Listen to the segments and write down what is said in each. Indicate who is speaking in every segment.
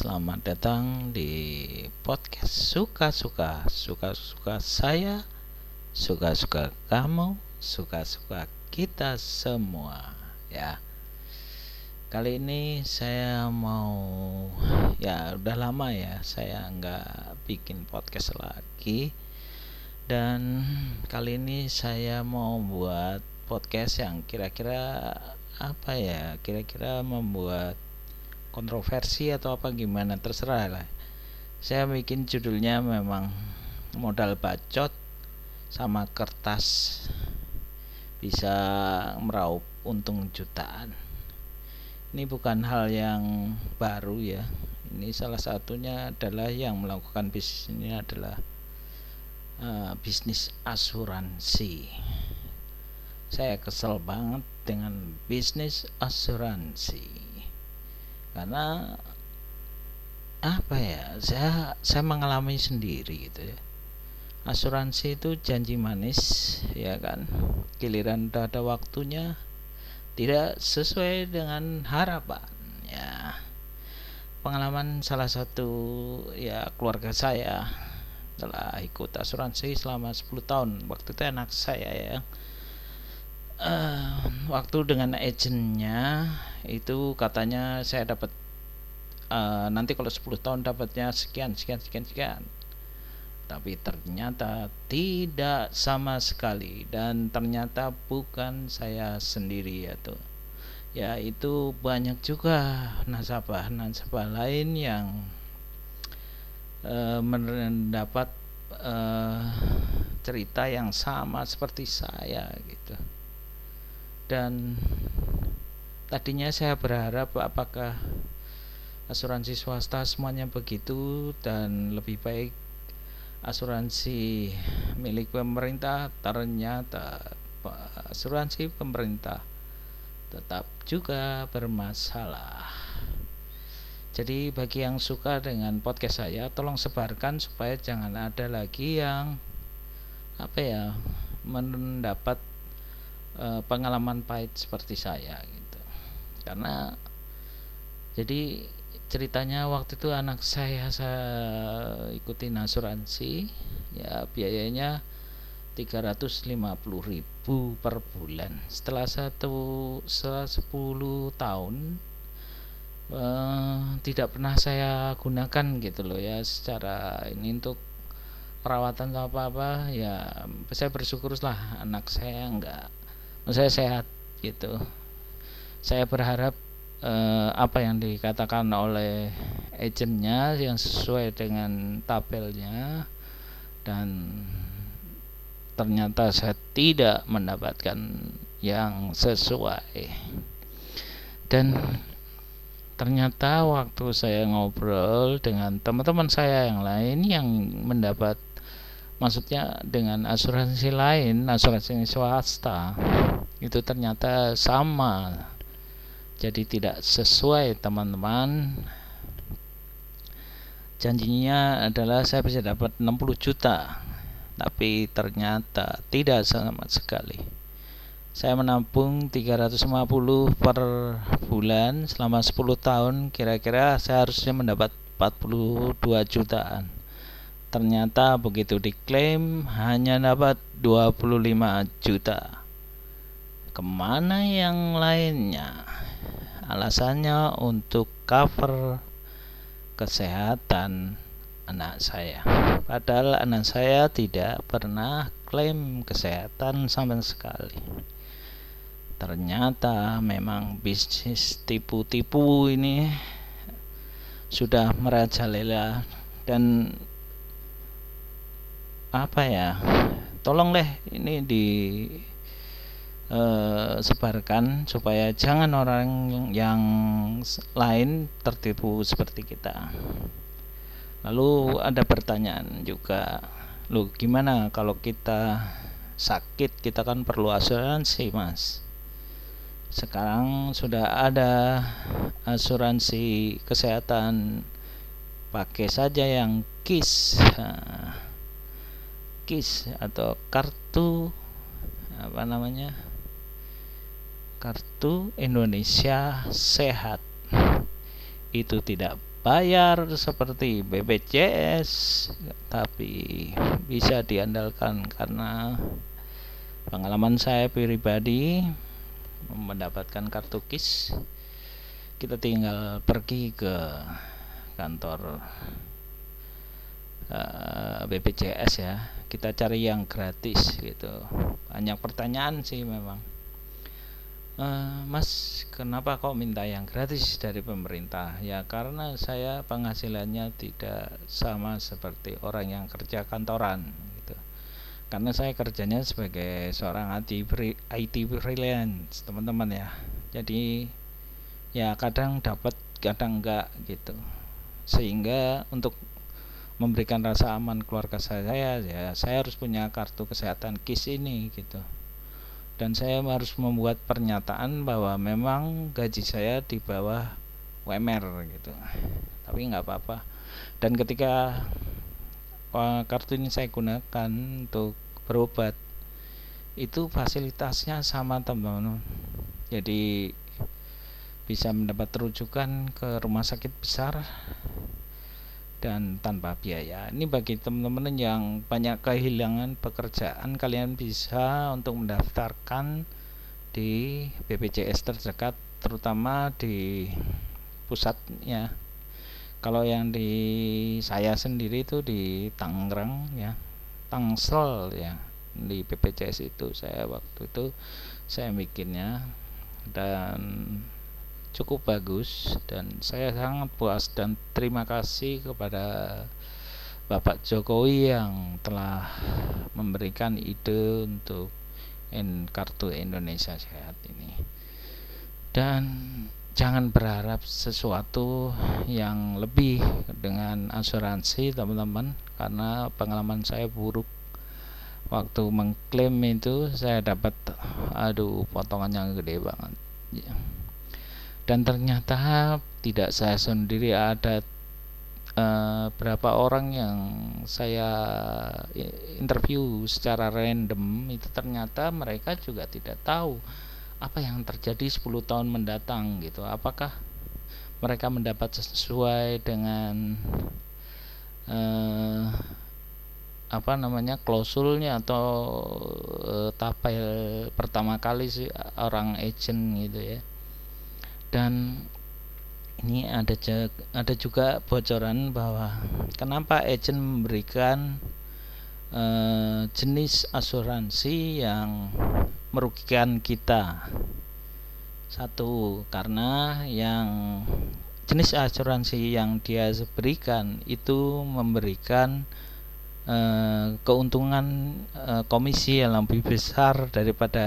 Speaker 1: Selamat datang di podcast Suka-suka Suka-suka saya Suka-suka kamu Suka-suka kita semua Ya. Kali ini saya mau Ya udah lama ya Saya nggak bikin podcast lagi. Dan kali ini saya mau buat podcast yang kira-kira Apa ya Kira-kira membuat kontroversi atau apa gimana terserah lah. Saya bikin judulnya memang modal bacot sama kertas bisa meraup untung jutaan. Ini bukan hal yang baru ya. Ini salah satunya adalah yang melakukan bisnis ini adalah uh, bisnis asuransi. Saya kesel banget dengan bisnis asuransi karena apa ya saya saya mengalami sendiri gitu ya. Asuransi itu janji manis ya kan. Giliran ada waktunya tidak sesuai dengan harapan ya. Pengalaman salah satu ya keluarga saya telah ikut asuransi selama 10 tahun. Waktu itu anak saya ya uh, waktu dengan agentnya itu katanya saya dapat uh, nanti kalau 10 tahun dapatnya sekian sekian sekian sekian. Tapi ternyata tidak sama sekali. Dan ternyata bukan saya sendiri itu ya itu banyak juga nasabah nasabah lain yang uh, mendapat uh, cerita yang sama seperti saya gitu. Dan tadinya saya berharap apakah asuransi swasta semuanya begitu dan lebih baik asuransi milik pemerintah ternyata asuransi pemerintah tetap juga bermasalah. Jadi bagi yang suka dengan podcast saya tolong sebarkan supaya jangan ada lagi yang apa ya mendapat Eh, pengalaman pahit seperti saya karena jadi ceritanya waktu itu anak saya saya ikutin asuransi ya biayanya 350.000 per bulan. Setelah satu setelah 10 tahun eh, tidak pernah saya gunakan gitu loh ya secara ini untuk perawatan atau apa-apa ya saya bersyukur lah anak saya enggak saya sehat gitu saya berharap eh, apa yang dikatakan oleh agentnya yang sesuai dengan tabelnya dan ternyata saya tidak mendapatkan yang sesuai. Dan ternyata waktu saya ngobrol dengan teman-teman saya yang lain yang mendapat maksudnya dengan asuransi lain asuransi swasta itu ternyata sama jadi tidak sesuai teman-teman. Janjinya adalah saya bisa dapat 60 juta tapi ternyata tidak sama sekali. Saya menabung 350 per bulan selama 10 tahun. Kira-kira saya harusnya mendapat 42 jutaan. Ternyata begitu diklaim hanya dapat 25 juta. Ke mana yang lainnya alasannya untuk cover kesehatan anak saya. Padahal anak saya tidak pernah klaim kesehatan sama sekali. Ternyata memang bisnis tipu-tipu ini sudah merajalela dan apa ya tolong deh ini di uh, sebarkan supaya jangan orang yang lain tertipu seperti kita. Lalu ada pertanyaan juga lu gimana kalau kita sakit kita kan perlu asuransi mas? Sekarang sudah ada asuransi kesehatan pakai saja yang KIS KIS atau kartu apa namanya kartu Indonesia Sehat. Itu tidak bayar seperti BPJS tapi bisa diandalkan karena pengalaman saya pribadi mendapatkan kartu KIS. Kita tinggal pergi ke kantor uh, eh, BPJS ya. Kita cari yang gratis gitu. Banyak pertanyaan sih memang uh, Mas kenapa kok minta yang gratis dari pemerintah? Ya karena saya penghasilannya tidak sama seperti orang yang kerja kantoran gitu. Karena saya kerjanya sebagai seorang IT IT freelance teman-teman ya. Jadi ya kadang dapat kadang enggak gitu. Sehingga untuk memberikan rasa aman keluarga saya ya saya harus punya kartu kesehatan KIS ini gitu dan saya harus membuat pernyataan bahwa memang gaji saya di bawah WMR gitu. Tapi nggak apa-apa. Dan ketika uh, kartu ini saya gunakan untuk berobat itu fasilitasnya sama teman-teman. Jadi bisa mendapat rujukan ke rumah sakit besar dan tanpa biaya. Ini bagi teman-teman yang banyak kehilangan pekerjaan, kalian bisa untuk mendaftarkan di BPJS terdekat, terutama di pusatnya. Kalau yang di saya sendiri itu di Tangerang ya, Tangsel ya, di BPJS itu saya waktu itu saya bikinnya dan cukup bagus dan saya sangat puas dan terima kasih kepada Bapak Jokowi yang telah memberikan ide untuk kartu Indonesia Sehat ini. Dan jangan berharap sesuatu yang lebih dengan asuransi teman-teman karena pengalaman saya buruk. Waktu mengklaim itu saya dapat aduh potongan yang gede banget. Ya dan ternyata tidak saya sendiri ada uh, berapa orang yang saya interview secara random itu ternyata mereka juga tidak tahu apa yang terjadi 10 tahun mendatang gitu. Apakah mereka mendapat sesuai dengan uh, apa namanya klausulnya atau uh, tapel pertama kali sih orang agent gitu ya dan ini ada ada juga bocoran bahwa kenapa agent memberikan uh, jenis asuransi yang merugikan kita? Satu karena yang jenis asuransi yang dia berikan itu memberikan uh, keuntungan uh, komisi yang lebih besar daripada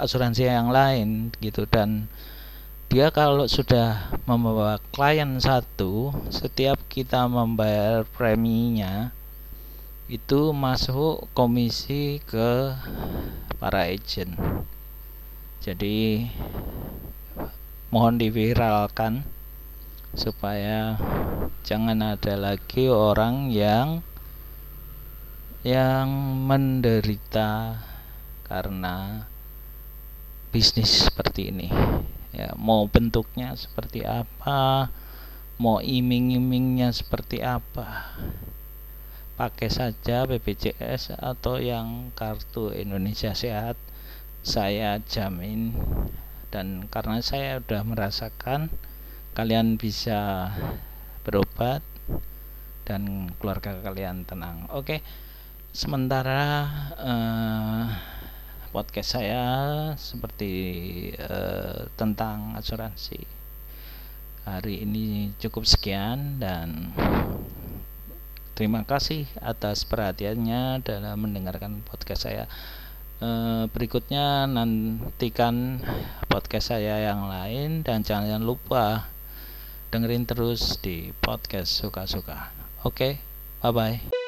Speaker 1: asuransi yang lain gitu. Dan dia kalau sudah membawa klien satu setiap kita membayar preminya itu masuk komisi ke para agent. Jadi mohon diviralkan supaya jangan ada lagi orang yang yang menderita karena bisnis seperti ini ya mau bentuknya seperti apa mau iming-imingnya seperti apa. Pakai saja BPJS atau yang kartu Indonesia Sehat saya jamin. Dan karena saya sudah merasakan kalian bisa berobat dan keluarga kalian tenang. Oke sementara uh, podcast saya seperti uh, tentang asuransi. Hari ini cukup sekian dan terima kasih atas perhatiannya dalam mendengarkan podcast saya. Uh, berikutnya nantikan podcast saya yang lain dan jangan lupa dengerin terus di podcast suka-suka. Oke, okay, bye bye.